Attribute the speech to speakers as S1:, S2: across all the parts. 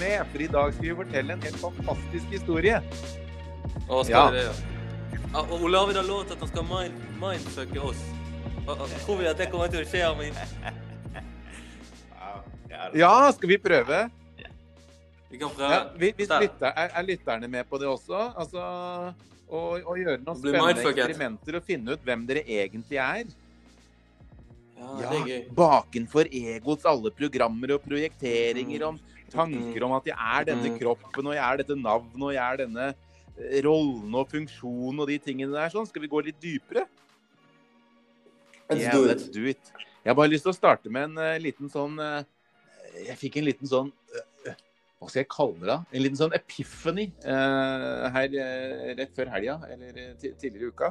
S1: med, for i dag skal vi fortelle en helt fantastisk historie.
S2: Å, skal
S1: Ja.
S2: vi det, ja? Ja, Og Olav har lovt at han skal mind, mindfucke oss. Tror vi at det kommer til å skje, Armin?
S1: Ja, skal vi prøve?
S2: Vi kan prøve.
S1: Ja, vi- hvis lytter, er, er lytterne med på det også? Altså, å, å gjøre noen spennende eksperimenter og finne ut hvem dere egentlig er.
S2: Ja,
S1: Ja. Bakenfor egots alle programmer og projekteringer om tanker om at jeg er denne
S2: Mm.
S1: kroppen, og jeg er dette navnet, og jeg er denne eh, rollen og funksjonen og de tingene der. Sånn, skal vi gå litt dypere?
S2: Let's
S1: Yeah,
S2: do
S1: let's
S2: it.
S1: do it. Jeg har bare lyst til å starte med en uh, liten sånn uh, Jeg fikk en liten sånn uh, Hva skal jeg kalle det? da? En liten sånn epiphany her rett før helga, eller tidligere i uka.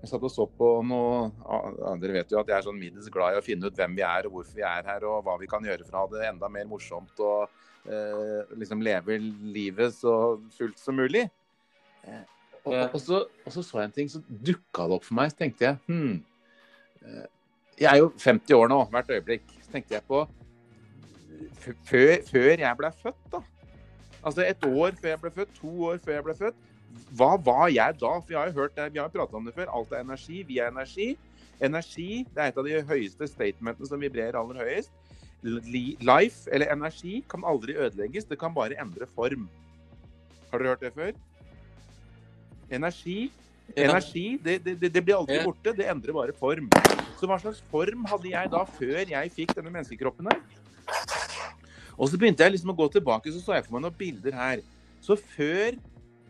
S1: Jeg satt og så på noe Dere vet jo at jeg er sånn middels glad i å finne ut hvem vi er, og hvorfor vi er her, og hva vi kan gjøre for å ha det enda mer morsomt og eh, liksom leve livet så fullt som mulig. Eh, og, og, og, så, og så så jeg en ting, så dukka det opp for meg. Så tenkte jeg hm, eh, Jeg er jo 50 år nå, hvert øyeblikk. Så tenkte jeg på før, før jeg ble født, da. Altså et år før jeg ble født, to år før jeg ble født. Hva var jeg da? For vi har jo hørt det, vi har jo pratet om det før. Alt er energi. Vi er energi. Energi det er et av de høyeste statementene som vibrerer aller høyest. Li- Life, eller energi, kan aldri ødelegges. Det kan bare endre form. Har dere hørt det før? Energi Energi det, det, det- det blir aldri borte, det endrer bare form. Så hva slags form hadde jeg da før jeg fikk denne menneskekroppen her? Og så begynte jeg liksom å gå tilbake, så så jeg for meg noen bilder her. Så før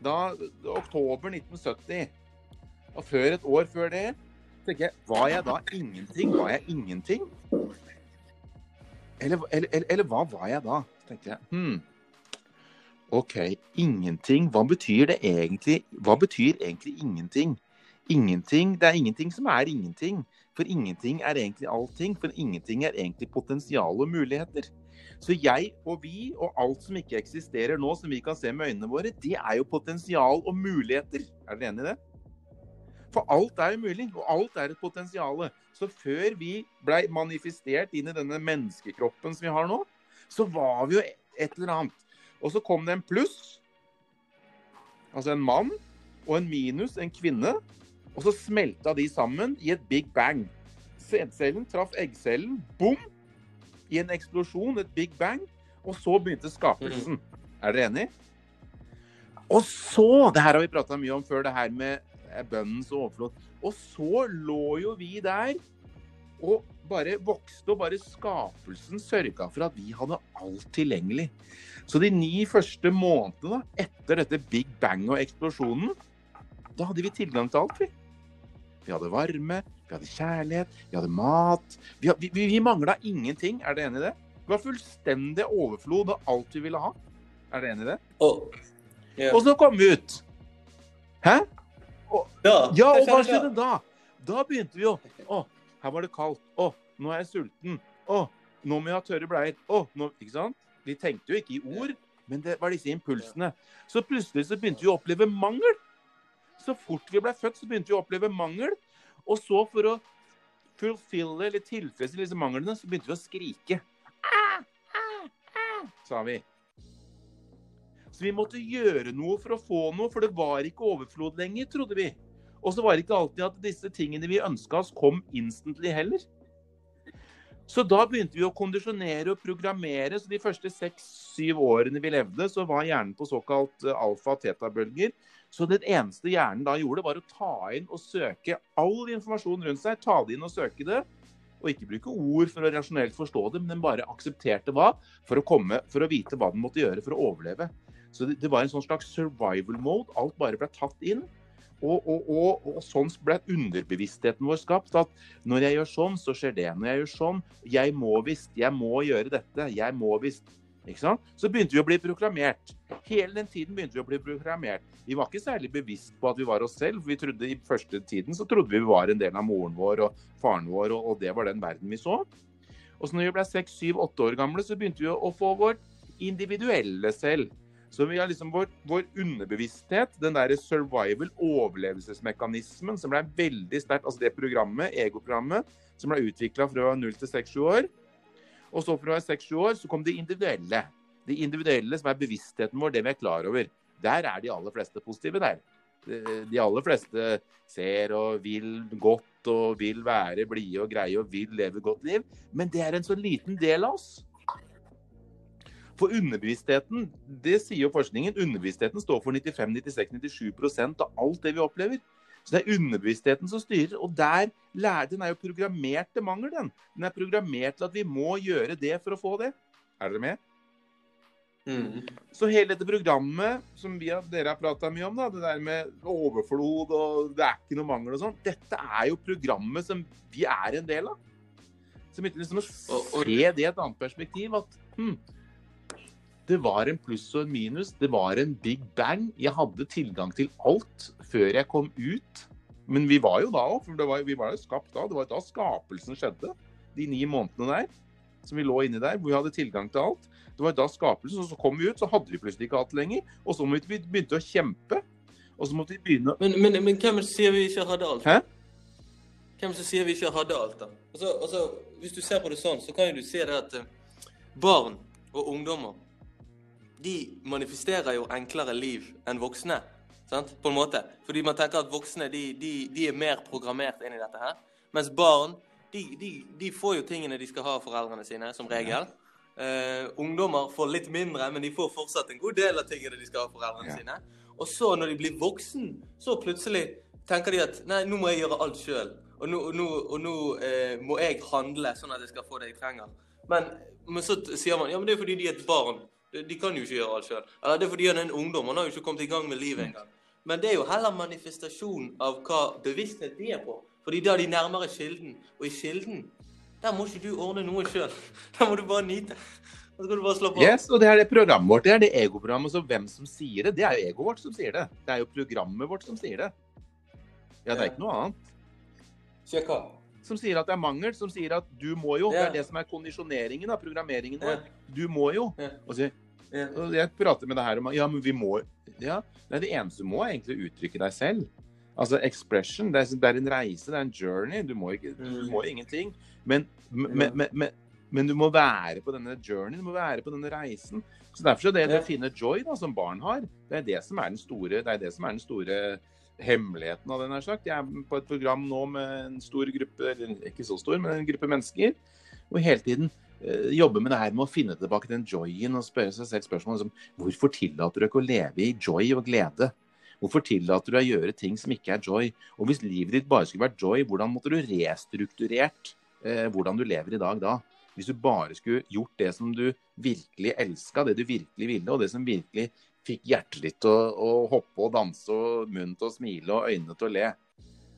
S1: da, oktober 1970, og før et år før det, tenker jeg, var jeg da ingenting? Var jeg ingenting? Eller, eller, eller, hva var jeg da? Tenkte jeg, hmm, ok, ingenting, hva betyr det egentlig? Hva betyr egentlig ingenting? Ingenting, det er ingenting som er ingenting. For ingenting er egentlig allting, for ingenting er egentlig potensial og muligheter. Så jeg og vi og alt som ikke eksisterer nå, som vi kan se med øynene våre, det er jo potensial og muligheter. Er dere enig i det? For alt er mulig, og alt er et potensial. Så før vi blei manifestert inn i denne menneskekroppen som vi har nå, så var vi jo et eller annet. Og så kom det en pluss, altså en mann, og en minus, en kvinne. Og så smelta de sammen i et big bang. Sædcellen traff eggcellen, bom! I en eksplosjon, et big bang. Og så begynte skapelsen. Er dere enig? Og så Det her har vi prata mye om før, det her med bønnens overflod. Og så lå jo vi der og bare vokste, og bare skapelsen sørga for at vi hadde alt tilgjengelig. Så de ni første månedene da, etter dette big bang og eksplosjonen, da hadde vi tilgang til alt, vi. Vi hadde varme, vi hadde kjærlighet, vi hadde mat. Vi, vi, vi mangla ingenting. Er du enig i det? Det var fullstendig overflod av alt vi ville ha. Er du enig i det?
S2: Oh. Yeah.
S1: Og så kom vi ut. Hæ?
S2: Ja,
S1: Ja, og hva
S2: skjedde
S1: skjedde da? Da begynte vi jo. Å, her var det kaldt. Å, nå er jeg sulten. Å, nå må jeg ha tørre bleier. Å, nå Ikke sant? Vi tenkte jo ikke i ord, men det var disse impulsene. Så plutselig så begynte vi å oppleve mangel. Så fort vi ble født, så begynte vi å oppleve mangel. Og så for å fulfille eller tilfredsstille disse manglene, så begynte vi å skrike. Ah, ah, ah, sa vi. Så vi måtte gjøre noe for å få noe, for det var ikke overflod lenger, trodde vi. Og så var det ikke alltid at disse tingene vi ønska oss, kom instantly heller. Så da begynte vi å kondisjonere og programmere. Så de første seks-syv årene vi levde, så var hjernen på såkalt eh, alfa-teta-bølger. Så det eneste hjernen da gjorde, var å ta inn og søke all informasjon rundt seg. Ta det inn og søke det. Og ikke bruke ord for å rasjonelt forstå det, men den bare aksepterte hva for å, komme, for å vite hva den måtte gjøre for å overleve. Så det, det var en sånn slags survival mode. Alt bare ble tatt inn. Og, og, og, og sånn ble underbevisstheten vår skapt. At når jeg gjør sånn, så skjer det. Når jeg gjør sånn Jeg må visst. Jeg må gjøre dette. Jeg må visst. Ikke sant? Så begynte vi å bli proklamert. Hele den tiden begynte vi å bli proklamert. Vi var ikke særlig bevisst på at vi var oss selv. vi trodde I første tiden så trodde vi vi var en del av moren vår og faren vår, og, det var den verden vi så. Og så når vi ble seks, syv, åtte år gamle, så begynte vi å få vårt individuelle selv. Så vi har liksom vår, vår underbevissthet, den derre survival, overlevelsesmekanismen, som ble veldig sterkt Altså det programmet, egoprogrammet, som ble utvikla fra 0 til 6-7 år. Og så fra 6-7 år så kom det individuelle. Det individuelle som er bevisstheten vår, det vi er klar over. Der er de aller fleste positive der. De aller fleste ser og vil godt og vil være blide og greie og vil leve et godt liv. Men det er en så liten del av oss. For underbevisstheten, det sier jo forskningen, underbevisstheten står for 95, 96, 97 av alt det vi opplever. Så det er underbevisstheten som styrer. Og der lærer den er jo programmert til mangel, den. Den er programmert til at vi må gjøre det for å få det. Er dere med?
S2: Mm.
S1: Så hele dette programmet som vi, har- dere har prata mye om, da, det der med overflod og det er ikke noe mangel og sånn, dette er jo programmet som vi er en del av. Så begynte liksom å se det i et annet perspektiv. At hm, det var en pluss og en minus. Det var en big bang. Jeg hadde tilgang til alt før jeg kom ut. Men vi var jo da òg, for det var, vi var jo skapt da. Det var da skapelsen skjedde. De ni månedene der som vi lå inni der, hvor vi hadde tilgang til alt. Det var da skapelsen, og så kom vi ut, så hadde vi plutselig ikke alt lenger. Og så måtte vi begynne å kjempe. Og så måtte vi begynne
S2: Men, men, men hvem sier vi ikke hadde alt?
S1: Hæ?
S2: Hvem som sier vi ikke hadde alt, da? Altså, altså, hvis du ser på det sånn, så kan jo du se det at eh, barn og ungdommer de manifesterer jo enklere liv enn voksne. Sant? På en måte. Fordi man tenker at voksne de, de, de er mer programmert inn i dette her. Mens barn de, de, de får jo tingene de skal ha av foreldrene sine, som regel. Uh, ungdommer får litt mindre, men de får fortsatt en god del av tingene de skal ha av foreldrene
S1: Ja.
S2: sine. Og så, når de blir voksen, så plutselig tenker de at nei, nå må jeg gjøre alt sjøl. Og nå, og nå, og nå eh, må jeg handle sånn at jeg skal få det jeg trenger. Men, men så sier man ja, men det er fordi de er et barn. De, de kan jo ikke gjøre alt sjøl. Eller det er fordi han er en ungdom. Han har jo ikke kommet i gang med livet engang. Men det er jo heller manifestasjon av hva bevissthet de er på. Fordi da er de nærmere kilden. Og i kilden, der må ikke du ordne noe sjøl. Der må du bare nyte. Da skal du bare slå på.
S1: Yes, og det er det programmet vårt. Det er det egoprogrammet. Så hvem som sier det, det er jo egoet vårt som sier det. Det er jo programmet vårt som sier det. Ja, det er ikke noe annet.
S2: Hva?
S1: Som sier at det er mangel, som sier at du må jo. Det er det som er kondisjoneringen av programmeringen vår. Du må jo. Og så, og jeg prater med deg her om Ja, men vi må Ja, det er det eneste du må, er egentlig å uttrykke deg selv. Altså expression. Det er, det er en reise, det er en journey. Du må, ikke, du
S2: Mm.
S1: må ingenting. Men, men, men, men, du må være på denne journey, du må være på denne reisen. Så Derfor så det, det å finne joy da, som barn har, det er det som er den store, det er det som er den store hemmeligheten av den her sagt. Jeg er på et program nå med en stor gruppe, eller ikke så stor, men en gruppe mennesker. Og hele tiden jobbe med det her med å finne tilbake den joyen og spørre seg selv spørsmål som hvorfor tillater du ikke å leve i joy og glede? Hvorfor tillater du deg å gjøre ting som ikke er joy? Og hvis livet ditt bare skulle vært joy, hvordan måtte du restrukturert eh, hvordan du lever i dag da? Hvis du bare skulle gjort det som du virkelig elska, det du virkelig ville, og det som virkelig fikk hjertet ditt til å, å hoppe og danse, og munnen til å smile og øynene til å le.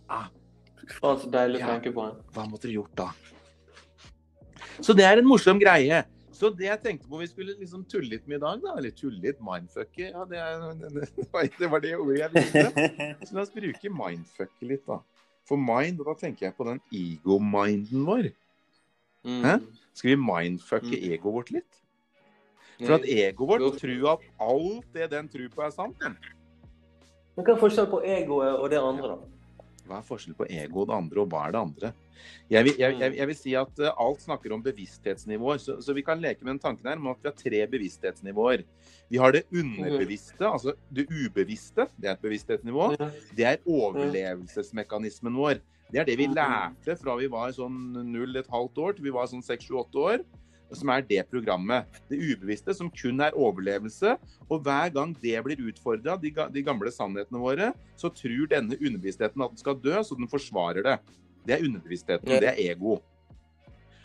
S1: Ah,
S2: Faen, så deilig å tenke på.
S1: hva måtte du gjort da? Så det er en morsom greie. Så det jeg tenkte på vi skulle liksom tulle litt med i dag, da, eller tulle litt, mindfucke ja, det, er, det var det ordet jeg ville. Så la oss bruke mindfucke litt, da. For mind, og da tenker jeg på den ego-minden vår.
S2: Mm.
S1: Hæ? Skal vi mindfucke
S2: Mm.
S1: egoet vårt litt? For at egoet vårt tror at alt det den tror på, er sant.
S2: Men hva er forskjellen på egoet og det andre, da?
S1: Hva er forskjellen på ego og det andre, og hva er det andre? Jeg vil, jeg, jeg, jeg vil si at eh, alt snakker om bevissthetsnivåer, så, så vi kan leke med den tanken her om at vi har tre bevissthetsnivåer. Vi har det underbevisste, altså det ubevisste. Det er et bevissthetsnivå. Det er overlevelsesmekanismen vår. Det er det vi lærte fra vi var sånn null et halvt år til vi var sånn seks, sju, åtte år. Som er det programmet. Det ubevisste, som kun er overlevelse. Og hver gang det blir utfordra, de, de gamle sannhetene våre, så tror denne underbevisstheten at den skal dø, så den forsvarer det. Det er underbevisstheten. Det er ego.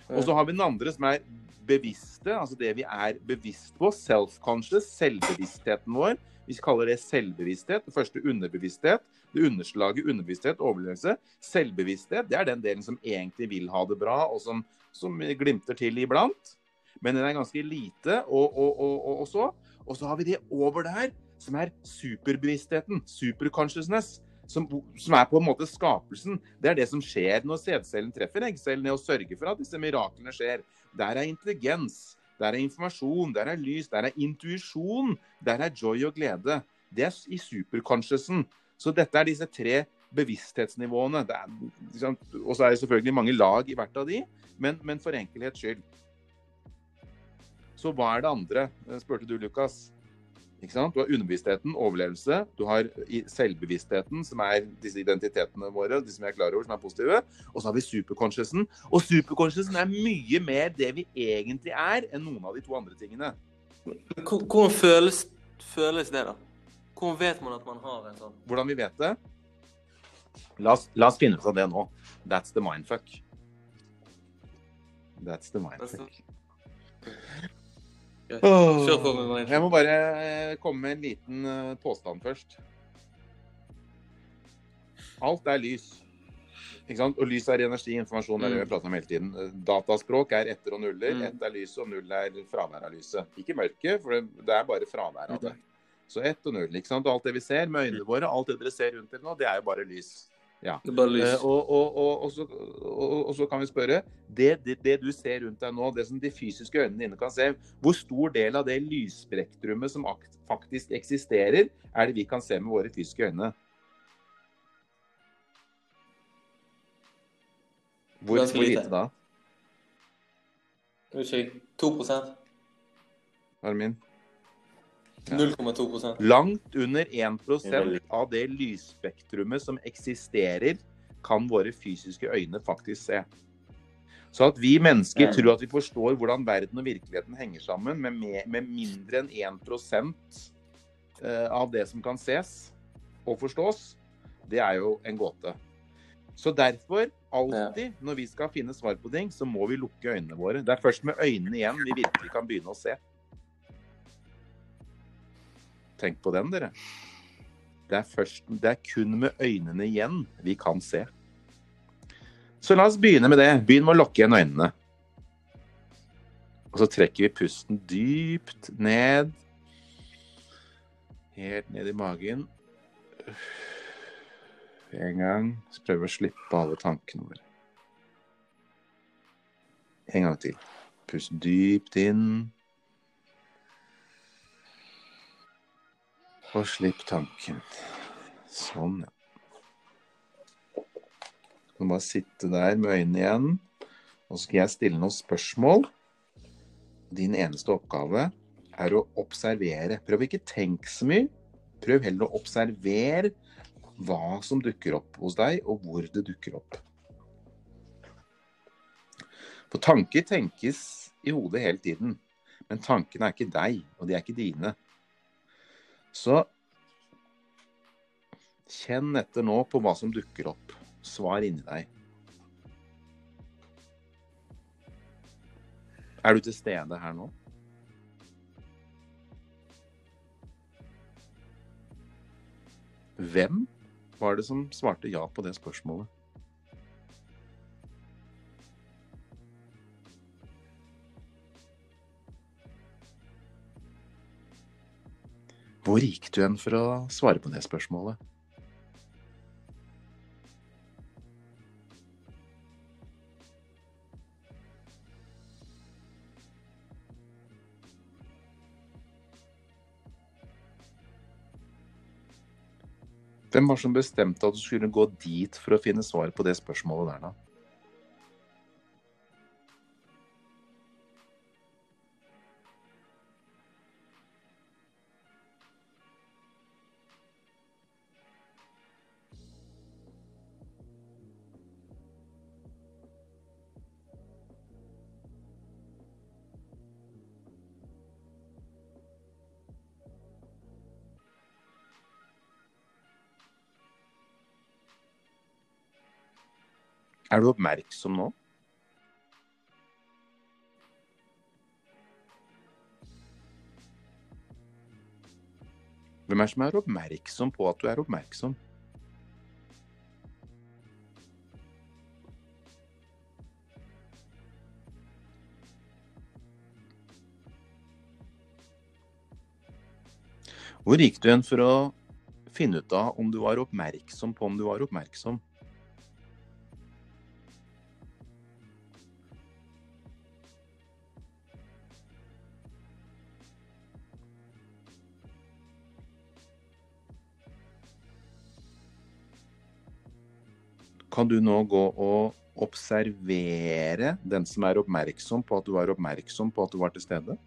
S1: Og så har vi den andre som er bevisste, altså det vi er bevisst på. Self-conscious, selvbevisstheten vår. Vi kaller det selvbevissthet. Det første underbevissthet. Det underslaget underbevissthet, overlevelse. Selvbevissthet, det er den delen som egentlig vil ha det bra, og som, som glimter til iblant. Men den er ganske lite, og, og, og, og, så. Og så har vi det over der, som er superbevisstheten. Superconsciousness. Som, som er på en måte skapelsen. Det er det som skjer når sædcellen treffer eggcellene og sørger for at disse miraklene skjer. Der er intelligens. Der er informasjon, der er lys, der er intuisjon, der er joy og glede. Det er i superconsciousen. Så dette er disse tre bevissthetsnivåene. Og så er det selvfølgelig mange lag i hvert av de, men, men for enkelhets skyld. Så hva er det andre, spurte du, Lukas. Du har underbevisstheten, overlevelse. Du har selvbevisstheten, som er disse identitetene våre, de som vi er klar over, som er positive. Og så har vi superconsciousen. Og superconsciousen er mye mer det vi egentlig er, enn noen av de to andre tingene.
S2: Hvordan føles, føles det, da? Hvordan vet man at man har en sånn?
S1: Hvordan vi vet det? La oss, la oss finne ut av det nå. That's the mindfuck. That's the mindfuck.
S2: Kjør på med meg.
S1: Jeg må bare eh, komme med en liten eh, påstand først. Alt er lys. Ikke sant? Og lys er energi, informasjon, er det vi
S2: Mm.
S1: prater om hele tiden. Eh, Dataspråk er etter og nuller.
S2: Mm.
S1: Ett er lyset, og null er fravær av lyset. Ikke mørket, for det, det er bare fravær av det. Så ett og null. ikke sant? Og alt det vi ser med øynene våre, alt det dere ser rundt dere nå, det er jo bare lys. Ja.
S2: Det er bare lys.
S1: Eh, og, og, og, så, og, så kan vi spørre det, det, det du ser rundt deg nå, det som de fysiske øynene dine kan se, hvor stor del av det lysspektrumet som faktisk eksisterer, er det vi kan se med våre fysiske øyne? Hvor, hvor
S2: lite.
S1: da,
S2: Unnskyld. vet ikke, 2
S1: Armin? Ja.
S2: 0,2%
S1: Langt under 1
S2: Veldig.
S1: av det lysspektrumet som eksisterer, kan våre fysiske øyne faktisk se. Så at vi mennesker tror at vi forstår hvordan verden og virkeligheten henger sammen med, me- med mindre enn 1 eh, av det som kan ses og forstås, det er jo en gåte. Så derfor, alltid når vi skal finne svar på ting, så må vi lukke øynene våre. Det er først med øynene igjen vi virkelig kan begynne å se. Tenk på den, dere. Det er, først, det er kun med øynene igjen vi kan se. Så la oss begynne med det. Begynn med å lukke igjen øynene. Og så trekker vi pusten dypt ned. Helt ned i magen. En gang. Så prøver vi å slippe alle tankene våre. En gang til. Pust dypt inn. Og slipp tanken. Sånn, ja. Du må bare sitte der med øynene igjen. Og så skal jeg stille noen spørsmål. Din eneste oppgave er å observere. Prøv ikke tenke så mye. Prøv heller å observere hva som dukker opp hos deg, og hvor det dukker opp. For tanker tenkes i hodet hele tiden. Men tankene er ikke deg, og de er ikke dine. Så kjenn etter nå på hva som dukker opp. Svar inni deg. Er du til stede her nå? Hvem var det som svarte ja på det spørsmålet? Hvor gikk du hen for å svare på det spørsmålet? Hvem var som bestemte at du skulle gå dit for å finne svar på det spørsmålet der, da? Er du oppmerksom nå? Hvem er det som er oppmerksom på at du er oppmerksom? Hvor gikk du hen for å finne ut av om du var oppmerksom på om du var oppmerksom? Kan du nå gå og observere den som er oppmerksom på at du var oppmerksom på at du var til stede?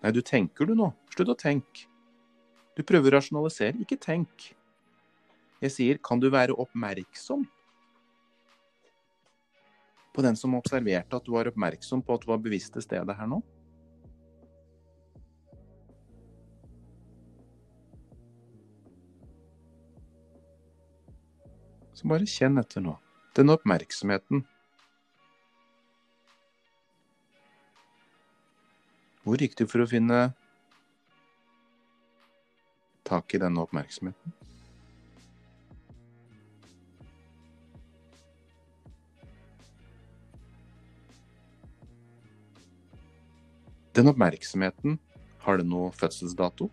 S1: Nei, du tenker du nå. Slutt å tenke. Du prøver å rasjonalisere, ikke tenk. Jeg sier, kan du være oppmerksom på den som observerte at du var oppmerksom på at du var bevisst til stede her nå? Så bare kjenn etter nå. Den oppmerksomheten. Hvor gikk du for å finne tak i denne oppmerksomheten? Den oppmerksomheten, har det noe fødselsdato?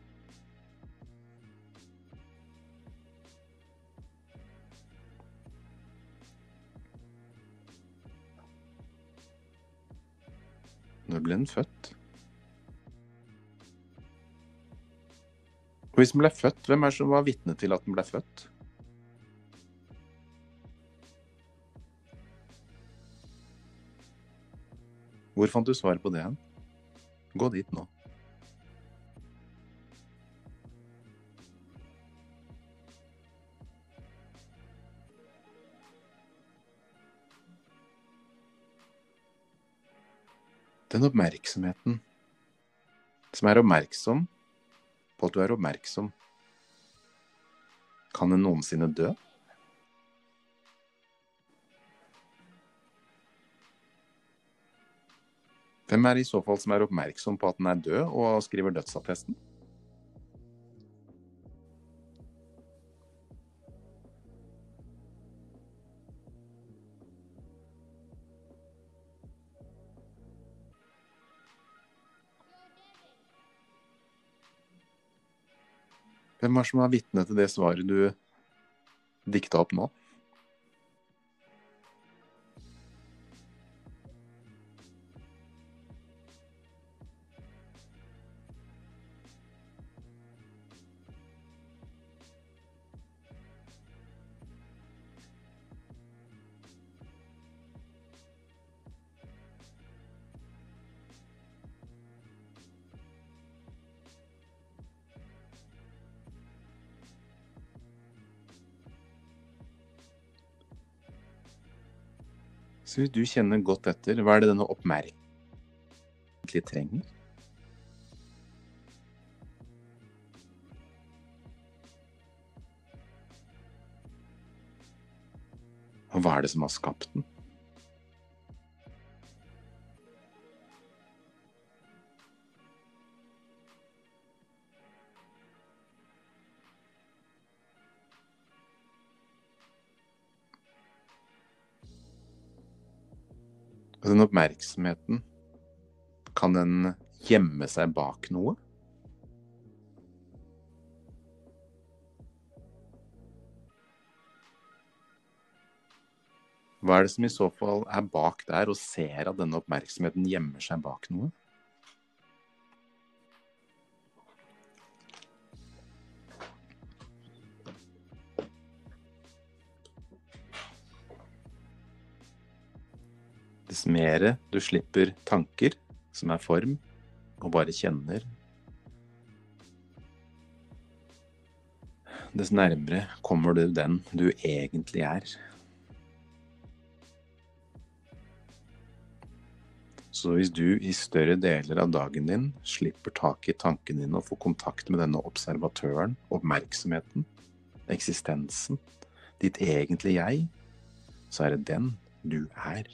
S1: Når ble den født? Og hvis den ble født, hvem er det som var vitne til at den ble født? Hvor fant du svar på det hen? Gå dit nå. Den oppmerksomheten som er oppmerksom på at du er oppmerksom, kan den noensinne dø? Hvem er i så fall som er oppmerksom på at den er død, og skriver dødsattesten? Hvem er som er vitne til det svaret du dikta opp nå? Hvis du kjenner godt etter, hva er det denne oppmerksomheten trenger? Og hva er det som har skapt den? Og den oppmerksomheten, kan den gjemme seg bak noe? Hva er det som i så fall er bak der, og ser at denne oppmerksomheten gjemmer seg bak noe? Dess mer du slipper tanker som er form, og bare kjenner, dess nærmere kommer du den du egentlig er. Så hvis du i større deler av dagen din slipper tak i tankene dine og får kontakt med denne observatøren, oppmerksomheten, eksistensen, ditt egentlige jeg, så er det den du er.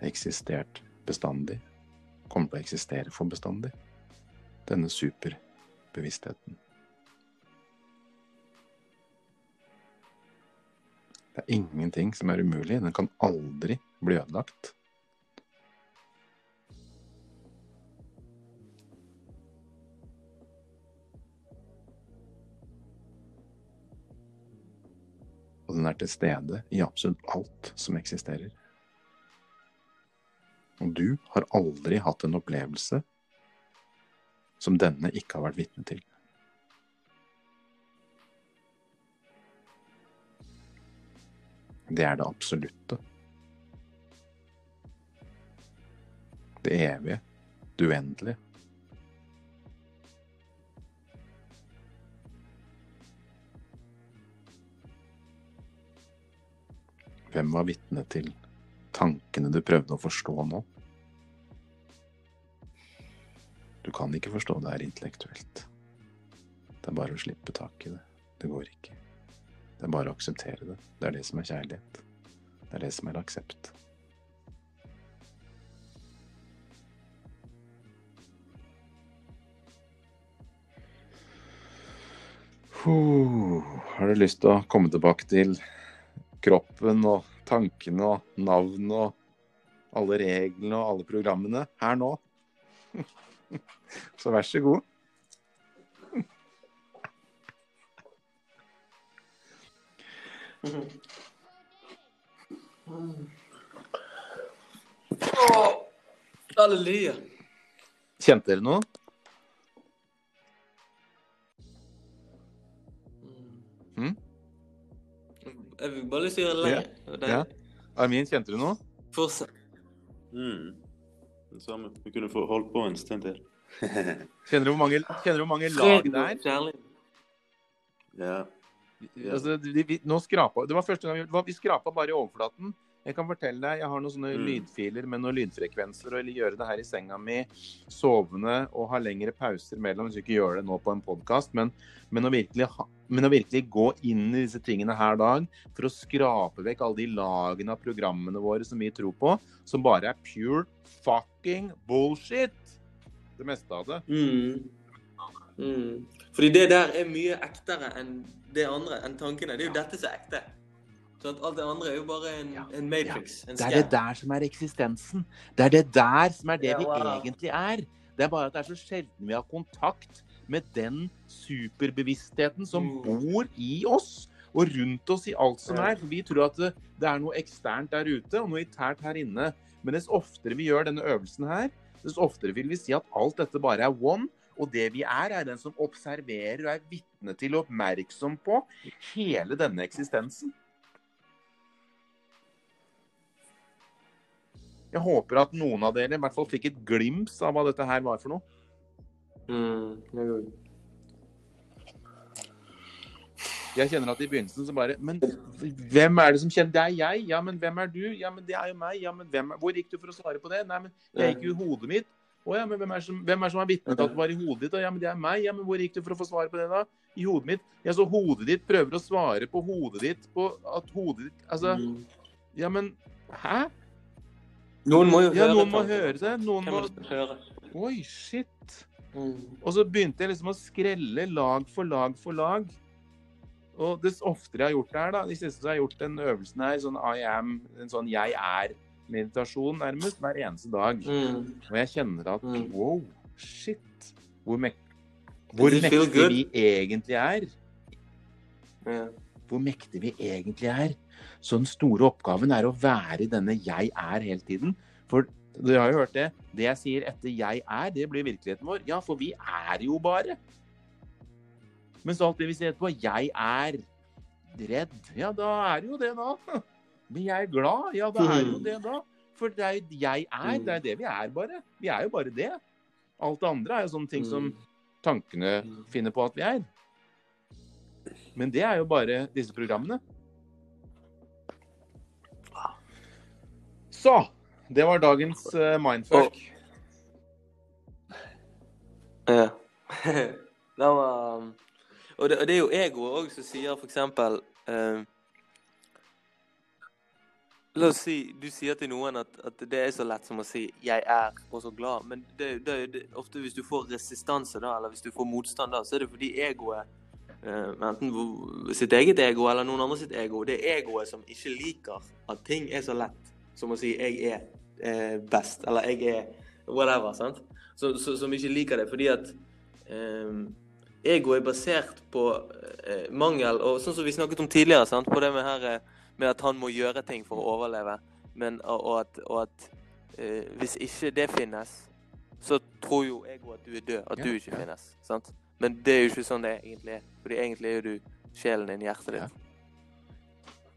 S1: Eksistert bestandig, kommer til å eksistere for bestandig. Denne superbevisstheten. Det er ingenting som er umulig. Den kan aldri bli ødelagt. Og den er til stede i absolutt alt som eksisterer. Og du har aldri hatt en opplevelse som denne ikke har vært vitne til. Det er det absolutte. Det evige. Det uendelige. Hvem var vitne til tankene du prøvde å forstå nå? Du kan ikke forstå det her intellektuelt. Det er bare å slippe tak i det. Det går ikke. Det er bare å akseptere det. Det er det som er kjærlighet. Det er det som er aksept. Uh, Har du lyst til å komme tilbake til kroppen og tankene og navn og alle reglene og alle programmene her nå? Så vær så god.
S2: Halleluja.
S1: Kjente dere noe?
S2: Jeg vil bare lyst til å gjøre det lenger. Det-
S1: Ja. Armin, kjente du noe?
S2: Fortsett.
S3: Mm. Det samme. Vi kunne få holdt på en stund til.
S1: Kjenner du hvor mange, kjenner du hvor mange lag det er?
S2: Kjærlighet.
S3: ja.
S1: Altså, vi, vi, nå skrapa, det var første gang vi, det vi skrapa bare i overflaten. Jeg kan fortelle deg, jeg har noen sånne
S3: Mm.
S1: lydfiler med noen lydfrekvenser, og gjøre det her i senga mi, sovende og ha lengre pauser mellom. Hvis du ikke gjør det nå på en podkast, men, men, men å virkelig gå inn i disse tingene her dag for å skrape vekk alle de lagene av programmene våre som vi tror på, som bare er pure fucking bullshit. Det meste av det.
S2: Mm. Mm. Fordi det der er mye ektere enn det andre, enn tankene. Det er jo dette som er ekte. Sånn at alt det andre er jo bare en,
S1: Ja,
S2: en matrix. En
S1: Det er det der som er eksistensen. Det er det der som er det
S2: Ja,
S1: vi
S2: wow.
S1: egentlig er. Det er bare at det er så sjelden vi har kontakt med den superbevisstheten som
S2: Mm.
S1: bor i oss og rundt oss i alt som er. For vi tror at det, det er noe eksternt der ute og noe internt her inne. Men dess oftere vi gjør denne øvelsen her, dess oftere vil vi si at alt dette bare er one. Og det vi er, er den som observerer og er vitne til og oppmerksom på hele denne eksistensen. Jeg håper at noen av dere i hvert fall fikk et glimt av hva dette her var for noe.
S2: Mm. det
S1: Jeg kjenner at i begynnelsen så bare Men hvem er det som kjenner Det er jeg. Ja, men hvem er du? Ja, men det er jo meg. Ja, men hvem er... Hvor gikk du for å svare på det? Nei, men jeg gikk jo i hodet mitt. Å ja, men hvem er, som, hvem er som har vitnet at det var i hodet ditt? Ja, men det er meg. Ja, men hvor gikk du for å få svar på det, da? I hodet mitt. Ja, så hodet ditt prøver å svare på hodet ditt på at hodet ditt Altså,
S2: Mm.
S1: ja, men Hæ?
S2: Noen må jo
S1: Ja,
S2: høre
S1: noen må høre det. Noen
S2: Hvem
S1: må
S2: høre?
S1: Oi, shit.
S2: Mm.
S1: Og så begynte jeg liksom å skrelle lag for lag for lag. Og dess oftere jeg har gjort det her, da, de siste så har jeg gjort den øvelsen her, sånn I am, en sånn jeg er-meditasjon nærmest, hver eneste dag.
S2: Mm.
S1: Og jeg kjenner at
S2: Mm.
S1: wow, shit, hvor, mek hvor
S2: mektige
S1: mektig vi egentlig er.
S2: Ja.
S1: Hvor mektig vi egentlig er. Så den store oppgaven er å være i denne jeg er hele tiden. For dere har jo hørt det. Det jeg sier etter jeg er, det blir virkeligheten vår. Ja, for vi er jo bare. Mens alt det vi sier etterpå, jeg er redd. Ja, da er det jo det, da. Men jeg er glad. Ja, da er det jo det, da. For det er jeg er. Det er det vi er, bare. Vi er jo bare det. Alt det andre er jo sånne ting som tankene
S2: Mm.
S1: finner på at vi er. Men det er jo bare disse programmene. Så Det var dagens uh, mindfuck.
S2: Ja. det var um, og, det, og det er jo egoet òg som sier for eksempel eh, La oss si du sier til noen at, at det er så lett som å si 'jeg er' og så glad, men det, det, det, ofte hvis du får resistanse da, eller hvis du får motstand da, så er det fordi egoet eh, Enten sitt eget ego eller noen andre sitt ego. Det er egoet som ikke liker at ting er så lett som å si 'jeg er eh, best', eller 'jeg er whatever'. sant? Så, så, som ikke liker det, fordi at eh, ego er basert på eh, mangel, og sånn som vi snakket om tidligere, sant? på det med, her, eh, med at han må gjøre ting for å overleve, men, og, og at, og at eh, hvis ikke det finnes, så tror jo ego at du er død, at
S1: Ja,
S2: du ikke finnes. sant? Men det er jo ikke sånn det egentlig er. Fordi egentlig er jo du sjelen din, hjertet ditt.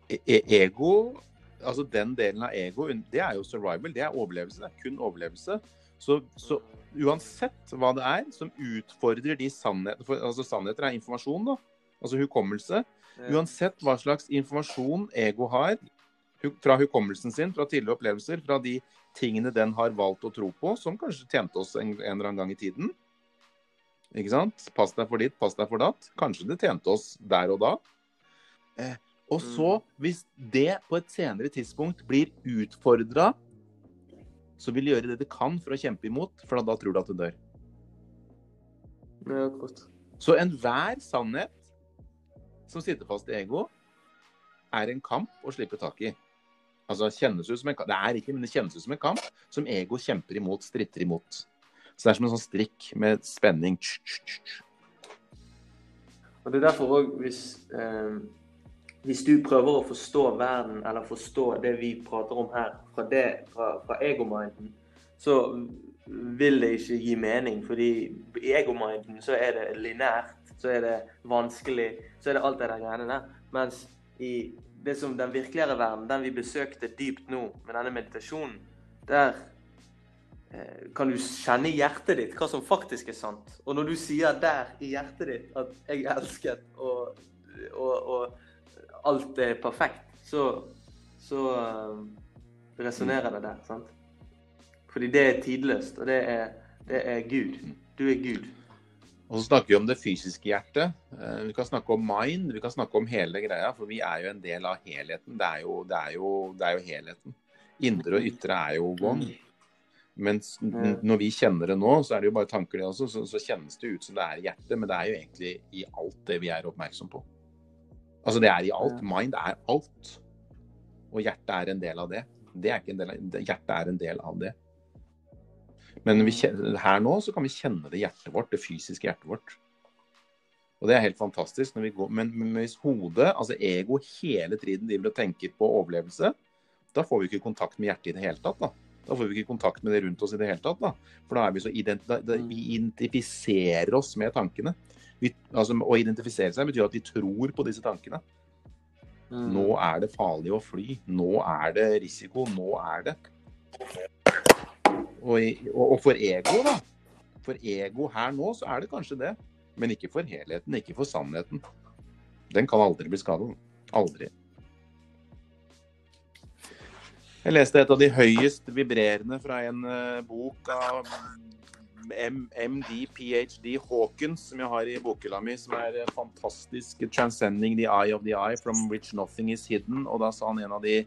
S1: Ja. e- Ego, altså den delen av ego, det er jo survival. Det er overlevelse. Det er kun overlevelse. Så, så uansett hva det er som utfordrer de sannheter for, Altså sannheter er informasjon, da. Altså hukommelse. Uansett hva slags informasjon ego har fra hukommelsen sin, fra tidligere opplevelser, fra de tingene den har valgt å tro på, som kanskje tjente oss en, en eller annen gang i tiden. Ikke sant? Pass deg for ditt, pass deg for datt. Kanskje det tjente oss der og da. Eh, og så, hvis det på et senere tidspunkt blir utfordra, så vil de gjøre det de kan for å kjempe imot, for da tror du at du dør.
S2: Ja, godt.
S1: Så enhver sannhet som sitter fast i ego, er en kamp å slippe tak i. Altså kjennes ut som en kamp. Det er ikke, men det kjennes ut som en kamp som ego kjemper imot, stritter imot. Så det er som en sånn strikk med spenning.
S2: Og det er derfor òg, hvis, eh, hvis du prøver å forstå verden, eller forstå det vi prater om her, fra, det, fra, fra egominden, så vil det ikke gi mening. Fordi i egominden så er det linært, så er det vanskelig, så er det alt det der greiene der. Mens i det som den virkeligere verden, den vi besøkte dypt nå med denne meditasjonen, der eh, kan du kjenne i hjertet ditt hva som faktisk er sant. Og når du sier der i hjertet ditt at 'jeg er elsket' og, og, og alt er perfekt, så, så uh, resonnerer det der. sant? Fordi det er tidløst, og det er, det er Gud. Du er Gud.
S1: Og så snakker vi om det fysiske hjertet. Eh, Vi kan snakke om mind, vi kan snakke om hele greia, for vi er jo en del av helheten. Det er jo, det er jo, det er jo helheten. Indre og ytre er jo one. Mens når vi kjenner det nå, så er det jo bare tanker det også, så, så kjennes det ut som det er hjertet, men det er jo egentlig i alt det vi er oppmerksom på. Altså det er i alt. Mind er alt. Og hjertet er en del av det. Det er ikke en del av, det- hjertet er en del av det. Men vi her nå så kan vi kjenne det hjertet vårt, det fysiske hjertet vårt. Og det er helt fantastisk. Når vi går, men, men hvis hodet, altså ego, hele tiden driver og tenker på overlevelse, da får vi ikke kontakt med hjertet i det hele tatt. Da Da får vi ikke kontakt med det rundt oss i det hele tatt. da For da er vi så identifiserer oss med tankene. Vi, altså, å identifisere seg betyr at vi tror på disse tankene. Nå er det farlig å fly. Nå er det risiko. Nå er det og, i- og, og for ego, da. For ego her nå, så er det kanskje det. Men ikke for helheten, ikke for sannheten. Den kan aldri bli skadet. Aldri. Jeg leste et av de høyest vibrerende fra en eh, bok av MD, ph.d. Hawkins, som jeg har i bokhylla mi, som er fantastisk 'Transcending the eye of the eye, from which nothing is hidden'. Og da sa han en av de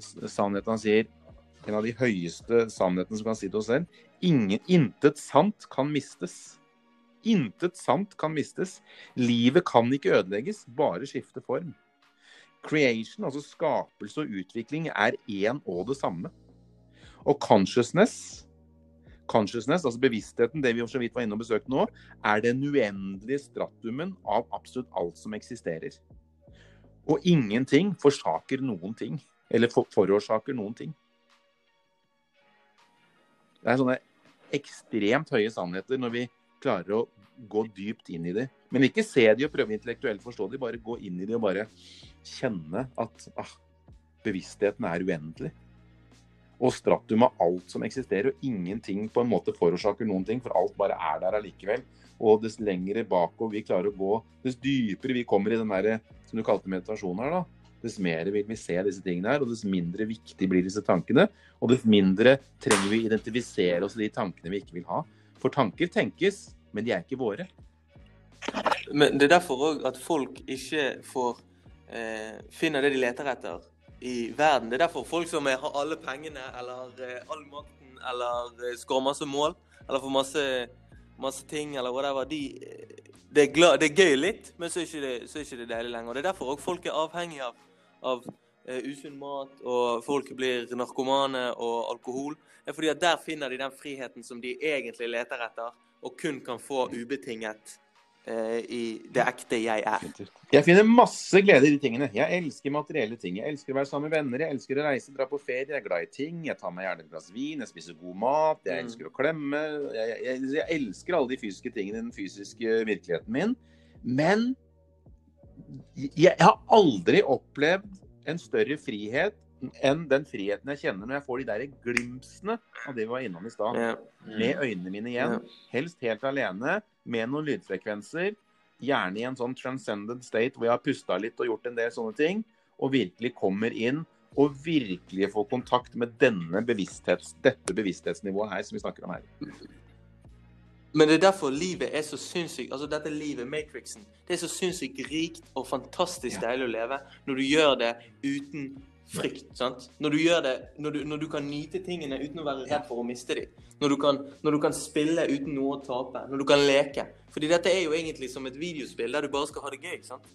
S1: sannhetene han sier en av de høyeste sannhetene som kan si til oss selv. Ingen, intet sant kan mistes. Intet sant kan mistes. Livet kan ikke ødelegges, bare skifte form. Creation, altså skapelse og utvikling, er én og det samme. Og consciousness, consciousness, altså bevisstheten, det vi så vidt var inne og besøkte nå, er den uendelige stratumen av absolutt alt som eksisterer. Og ingenting forsaker noen ting. Eller for, forårsaker noen ting. Det er sånne ekstremt høye sannheter når vi klarer å gå dypt inn i det. Men ikke se de og prøve intellektuelt forstå de, bare gå inn i de og bare kjenne at ah, bevisstheten er uendelig. Og stratum av alt som eksisterer, og ingenting på en måte forårsaker noen ting, for alt bare er der allikevel. Og dess lengre bakover vi klarer å gå, dess dypere vi kommer i den der, som du kalte meditasjonen her, da, dess mer vil vi se disse tingene her, og dess mindre viktig blir disse tankene. Og dess mindre trenger vi identifisere oss i de tankene vi ikke vil ha. For tanker tenkes, men de er ikke våre.
S2: Men det er derfor òg at folk ikke får eh, finner det de leter etter i verden. Det er derfor folk som har alle pengene eller eh, all makten eller eh, skårer masse mål eller får masse, masse ting eller whatever, de, eh, det, er glad, det er gøy litt, men så er ikke det, så er ikke det deilig lenger. Det er derfor folk er avhengige av, av uh, usunn mat, og folk blir narkomane og alkohol. Det er fordi at der finner de den friheten som de egentlig leter etter, og kun kan få ubetinget i det ekte jeg er.
S1: Jeg finner masse glede i de tingene. Jeg elsker materielle ting. Jeg elsker å være sammen med venner, jeg elsker å reise, dra på ferie, jeg er glad i ting. Jeg tar meg gjerne et glass vin, jeg spiser god mat, jeg
S2: Mm.
S1: elsker å klemme. Jeg, jeg, jeg elsker alle de fysiske tingene i den fysiske virkeligheten min. Men jeg, har aldri opplevd en større frihet enn den friheten jeg kjenner når jeg får de der glimpsene av det vi var innom i stad. Med øynene mine igjen. Helst helt alene, med noen lydfrekvenser. Gjerne i en sånn transcendent state hvor jeg har pusta litt og gjort en del sånne ting. Og virkelig kommer inn og virkelig får kontakt med denne bevissthets, dette bevissthetsnivået her som vi snakker om her.
S2: Men det er derfor livet er så sinnssykt Altså dette livet, Matrixen, det er så sinnssykt rikt og fantastisk deilig å leve når du gjør det uten frykt. sant? Når du det, når du, når du kan nyte tingene uten å være redd for å miste dem. Når du, kan, når du kan spille uten noe å tape. Når du kan leke. Fordi dette er jo egentlig som et videospill der du bare skal ha det gøy. sant?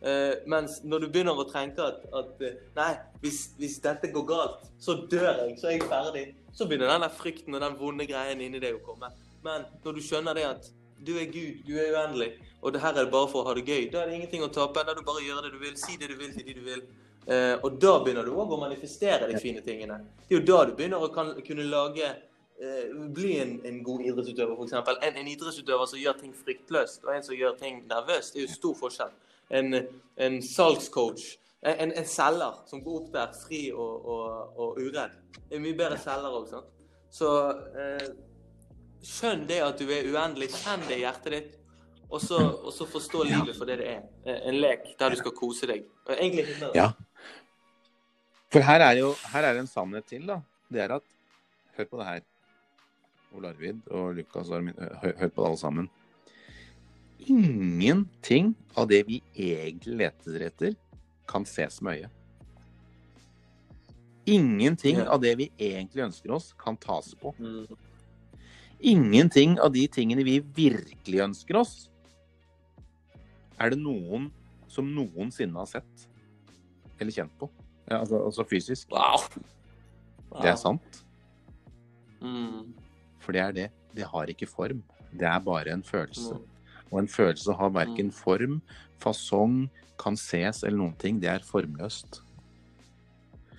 S2: Uh, mens når du begynner å tenke at, at uh, nei, hvis, hvis dette går galt, så dør jeg, så er jeg ferdig. Så begynner den frykten og den vonde greien inni deg å komme. Men når du skjønner det at du er Gud, du er uendelig, og det her er det bare for å ha det gøy, da er det ingenting å tape. Da er det bare å gjøre det du vil, si det du vil til de du vil. Eh, og da begynner du òg å manifestere de fine tingene. Det er jo da du begynner å kan, kunne lage eh, Bli en, en god idrettsutøver, f.eks. En, en idrettsutøver som gjør ting fryktløst, og en som gjør ting nervøst. Det er jo stor forskjell. En, en salgscoach, en, en, selger som går opp der fri og, og, og uredd, det er mye bedre selger òg, sant. Så eh, skjønn det at du er uendelig. Kjenn det i hjertet ditt. Og så, og så forstå livet for det det er. Eh, En lek der du skal kose deg. Og Egentlig ikke.
S1: Ja. For her er jo her er en sannhet til, da. Det er at Hør på det her. Ole Arvid og Lukas og Armin, hør, hør på det alle sammen. Ingenting av det vi egentlig leter etter, kan ses med øyet. Ingenting
S2: Ja.
S1: av det vi egentlig ønsker oss, kan tas på.
S2: Mm.
S1: Ingenting av de tingene vi virkelig ønsker oss, er det noen som noensinne har sett eller kjent på. Ja, altså, altså fysisk.
S2: Wow.
S1: Det er sant.
S2: Mm.
S1: For det er det. Det har ikke form. Det er bare en følelse.
S2: Mm.
S1: Og en følelse har verken form, fasong, kan ses eller noen ting. Det er formløst.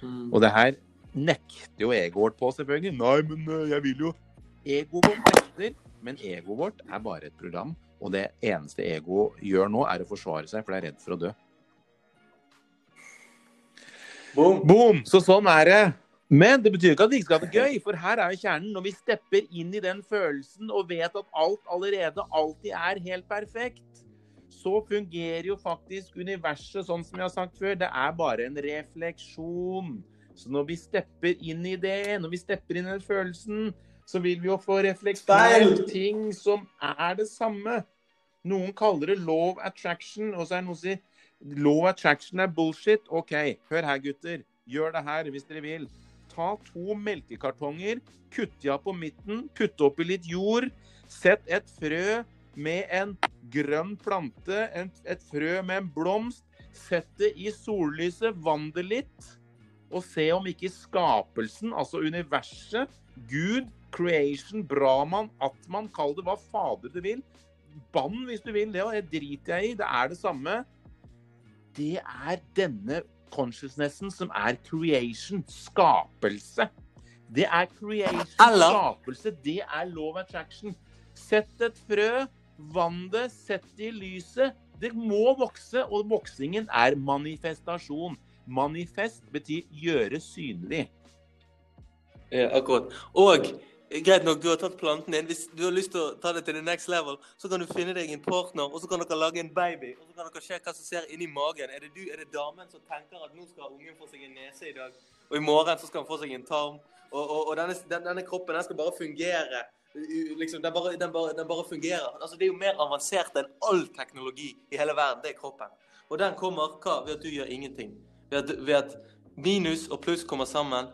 S2: Mm.
S1: Og det her nekter jo egoet vårt på, selvfølgelig. Nei, men øh, jeg vil jo Egoet vårt nekter, men egoet vårt er bare et program. Og det eneste egoet gjør nå, er å forsvare seg, for det er redd for å dø.
S2: Boom.
S1: Boom! Så sånn er det. Men det betyr ikke at vi ikke skal ha det gøy, for her er jo kjernen. Når vi stepper inn i den følelsen og vet at alt allerede alltid er helt perfekt, så fungerer jo faktisk universet sånn som jeg har sagt før. Det er bare en refleksjon. Så når vi stepper inn i det, når vi stepper inn i den følelsen, så vil vi jo få reflektert ting som er det samme. Noen kaller det law attraction, og så er det noen som sier Law attraction er bullshit. OK, hør her, gutter. Gjør det her hvis dere vil. Ta to melkekartonger, kutt de av på midten, putt oppi litt jord. Sett et frø med en grønn plante, et frø med en blomst. Sett det i sollyset, vann det litt. Og se om ikke skapelsen, altså universet, Gud, creation, Brahman, Atman, kall det hva fader du vil. Bann hvis du vil det, driter jeg i. Det er det samme det er denne consciousnessen som er creation, skapelse. Det er creation, skapelse. Det er law of attraction. Sett et frø, vann det, sett det i lyset. Det må vokse, og voksingen er manifestasjon. Manifest betyr gjøre synlig.
S2: Ja, akkurat. Og greit nok, du har tatt planten din. Hvis du har lyst til å ta det til the next level, så kan du finne deg en partner, og så kan dere lage en baby. Og så kan dere se hva som skjer inni magen. Er det du, er det damen som tenker at nå skal ungen få seg en nese i dag, og i morgen så skal han få seg en tarm? Og, og, og denne, den, denne kroppen den skal bare fungere. Liksom, den, bare, den, bare, den bare fungerer. Altså, det er jo mer avansert enn all teknologi i hele verden. Det er kroppen. Og den kommer hva? ved at du gjør ingenting. Ved at, ved at minus og pluss kommer sammen.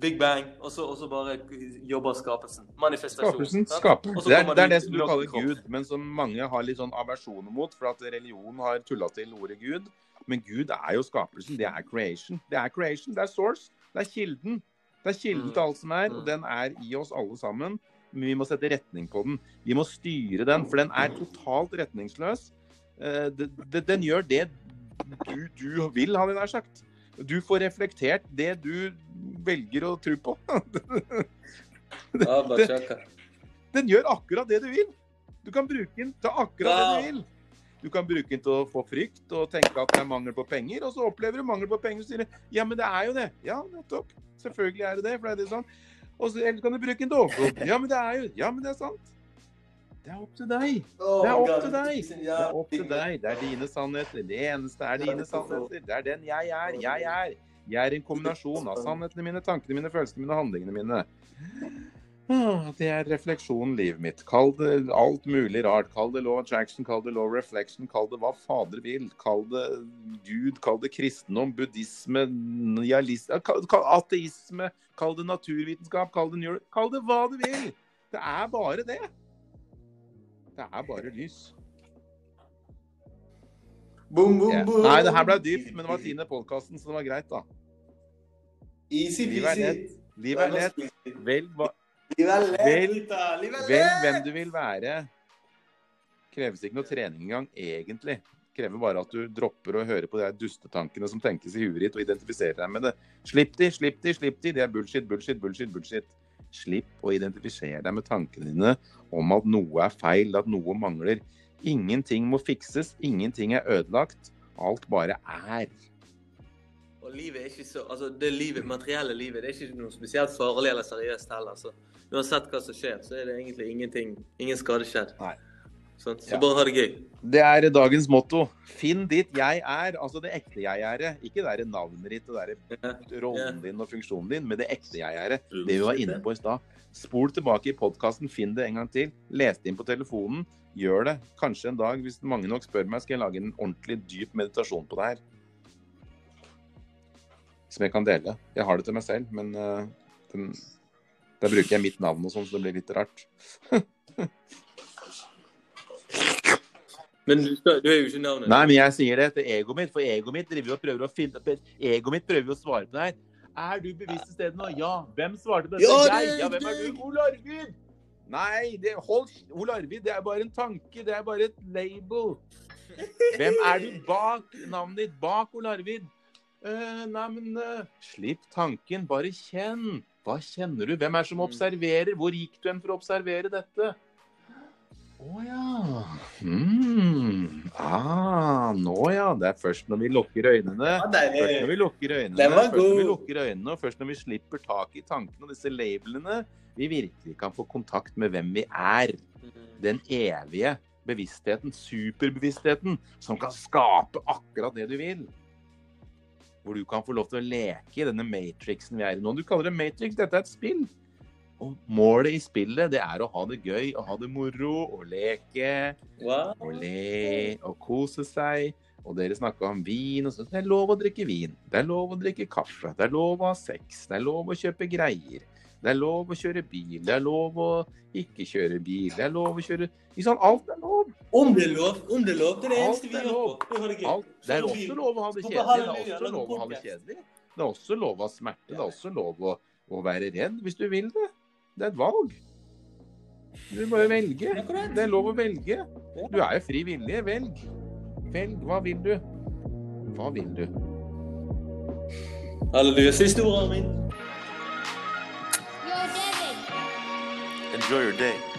S2: Big bang, og så, og så bare jobber skapelsen. Manifestasjon.
S1: Skapelsen skaper. Det er, det er det som du kaller. Gud, men som mange har litt sånn aversjoner mot, for at religion har tulla til ordet Gud. Men Gud er jo skapelsen. Det er creation. Det er creation, det er source. Det er kilden. Det er kilden
S2: Mm.
S1: til alt som er,
S2: Mm.
S1: og den er i oss alle sammen. men vi må sette retning på den. Vi må styre den, for den er totalt retningsløs. Eh, det- det- Den gjør det du, du vil, hadde jeg nær sagt. Du får reflektert det du velger å tro på.
S2: den, den.
S1: Den gjør akkurat det du vil. Du kan bruke den til akkurat det du vil. Du kan bruke den til å få frykt og tenke at det er mangel på penger, og så opplever du mangel på penger og sier ja, men det er jo det. Ja, nettopp. Selvfølgelig er det det, for det er det sånn. Og så eller kan du bruke den til overflod. Ja, men det er jo Ja, men det er sant. Det er opp til deg. Det er opp til deg. Det er opp til deg. Det er dine sannheter. Det eneste er dine sannheter. Det er den jeg er. Jeg er. Jeg er en kombinasjon av sannhetene mine, tankene mine, følelsene mine, handlingene mine. Det er refleksjonen livet mitt. Kall det alt mulig rart. Kall det law attraction, kall det law reflection, kall det hva fader vil. Kall det Gud, kall det kristendom, buddhisme, kall, ateisme, kall det naturvitenskap, kall det. Kall det hva du vil. Det er bare det. Det er bare lys.
S2: Boom, boom, boom.
S1: Nei, det her ble dypt, men det var tiende podkasten, så det var greit, da.
S2: Easy
S1: Livet er lett. Livet er lett.
S2: Livet er
S1: Vel-
S2: Livet er lett.
S1: hvem du vil være. Kreves ikke noe trening engang, egentlig. Krever bare at du dropper å høre på de dustetankene som tenkes i huet ditt, og identifiserer deg med det. Slipp de, slipp de, slipp de. Det er bullshit, bullshit, bullshit. bullshit. Slipp å identifisere deg med tankene dine om at noe er feil, at noe mangler. Ingenting må fikses, ingenting er ødelagt. Alt bare er.
S2: Og livet er ikke så Altså, det livet, materielle livet det er ikke noe spesielt farlig eller seriøst heller. Så uansett hva som skjer, så er det egentlig ingenting Ingen skade skjedd.
S1: Nei.
S2: Sånn, så
S1: Ja.
S2: bare ha det gøy.
S1: Det er dagens motto. Finn ditt jeg er, altså det ekte jeg er. Ikke det der navnet ditt og det der rollen din og funksjonen din, men det ekte jeg er. Det vi var inne på i stad. Spol tilbake i podkasten, finn det en gang til. Les det inn på telefonen. Gjør det. Kanskje en dag, hvis mange nok spør meg, skal jeg lage en ordentlig dyp meditasjon på det her. Som jeg kan dele. Jeg har det til meg selv, men uh, den, da bruker jeg mitt navn og sånn, så det blir litt rart.
S2: Men du, du er jo ikke navnet.
S1: Nei, men jeg sier det til egoet mitt, for egoet mitt driver jo og prøver å finne Egoet mitt prøver jo å svare på det her. Er du bevisst til stede nå? Ja. Hvem svarte på dette?
S2: Ja, det
S1: jeg.
S2: er
S1: Ja, hvem er
S2: du.
S1: du? Ole Arvid! Nei, det, hold Ole Arvid, det er bare en tanke. Det er bare et label. Hvem er du bak navnet ditt? Bak Ole Arvid? Uh, nei, men uh, Slipp tanken. Bare kjenn. Hva kjenner du? Hvem er det som observerer? Hvor gikk du hen for å observere dette? Å ja. Mm. Ah, nå ja. Det er først når vi lukker øynene.
S2: Ja.
S1: Først når vi lukker øynene,
S2: Den var
S1: først når vi lukker øynene, og først når vi slipper tak i tankene og disse labelene, vi virkelig kan få kontakt med hvem vi er. Den evige bevisstheten, superbevisstheten, som kan skape akkurat det du vil. Hvor du kan få lov til å leke i denne matrixen vi er i nå. Du kaller det matrix, dette er et spill. Og målet i spillet, det er å ha det gøy, å ha det moro, å leke
S2: Wow.
S1: og le og kose seg. Og dere snakka om vin. og sånt. Det er lov å drikke vin. Det er lov å drikke kaffe. Det er lov å ha sex. Det er lov å kjøpe greier. Det er lov å kjøre bil. Det er lov å ikke kjøre bil. Det er lov å kjøre liksom. Alt er lov.
S2: Om det er lov, om det er lov, det er det eneste vi
S1: er
S2: gjør på. Det.
S1: Alt. Det er også lov å ha det kjedelig. Det er også lov å ha det kjedelig. Det er også lov å ha smerte. Det er også lov å, å være redd hvis du vil det. Det er et valg. Du må jo velge. Det er lov å velge. Du er jo fri vilje. Velg. Velg. Hva vil du? Hva vil du?
S2: Halleluja. Siste
S4: min.
S3: Enjoy your day.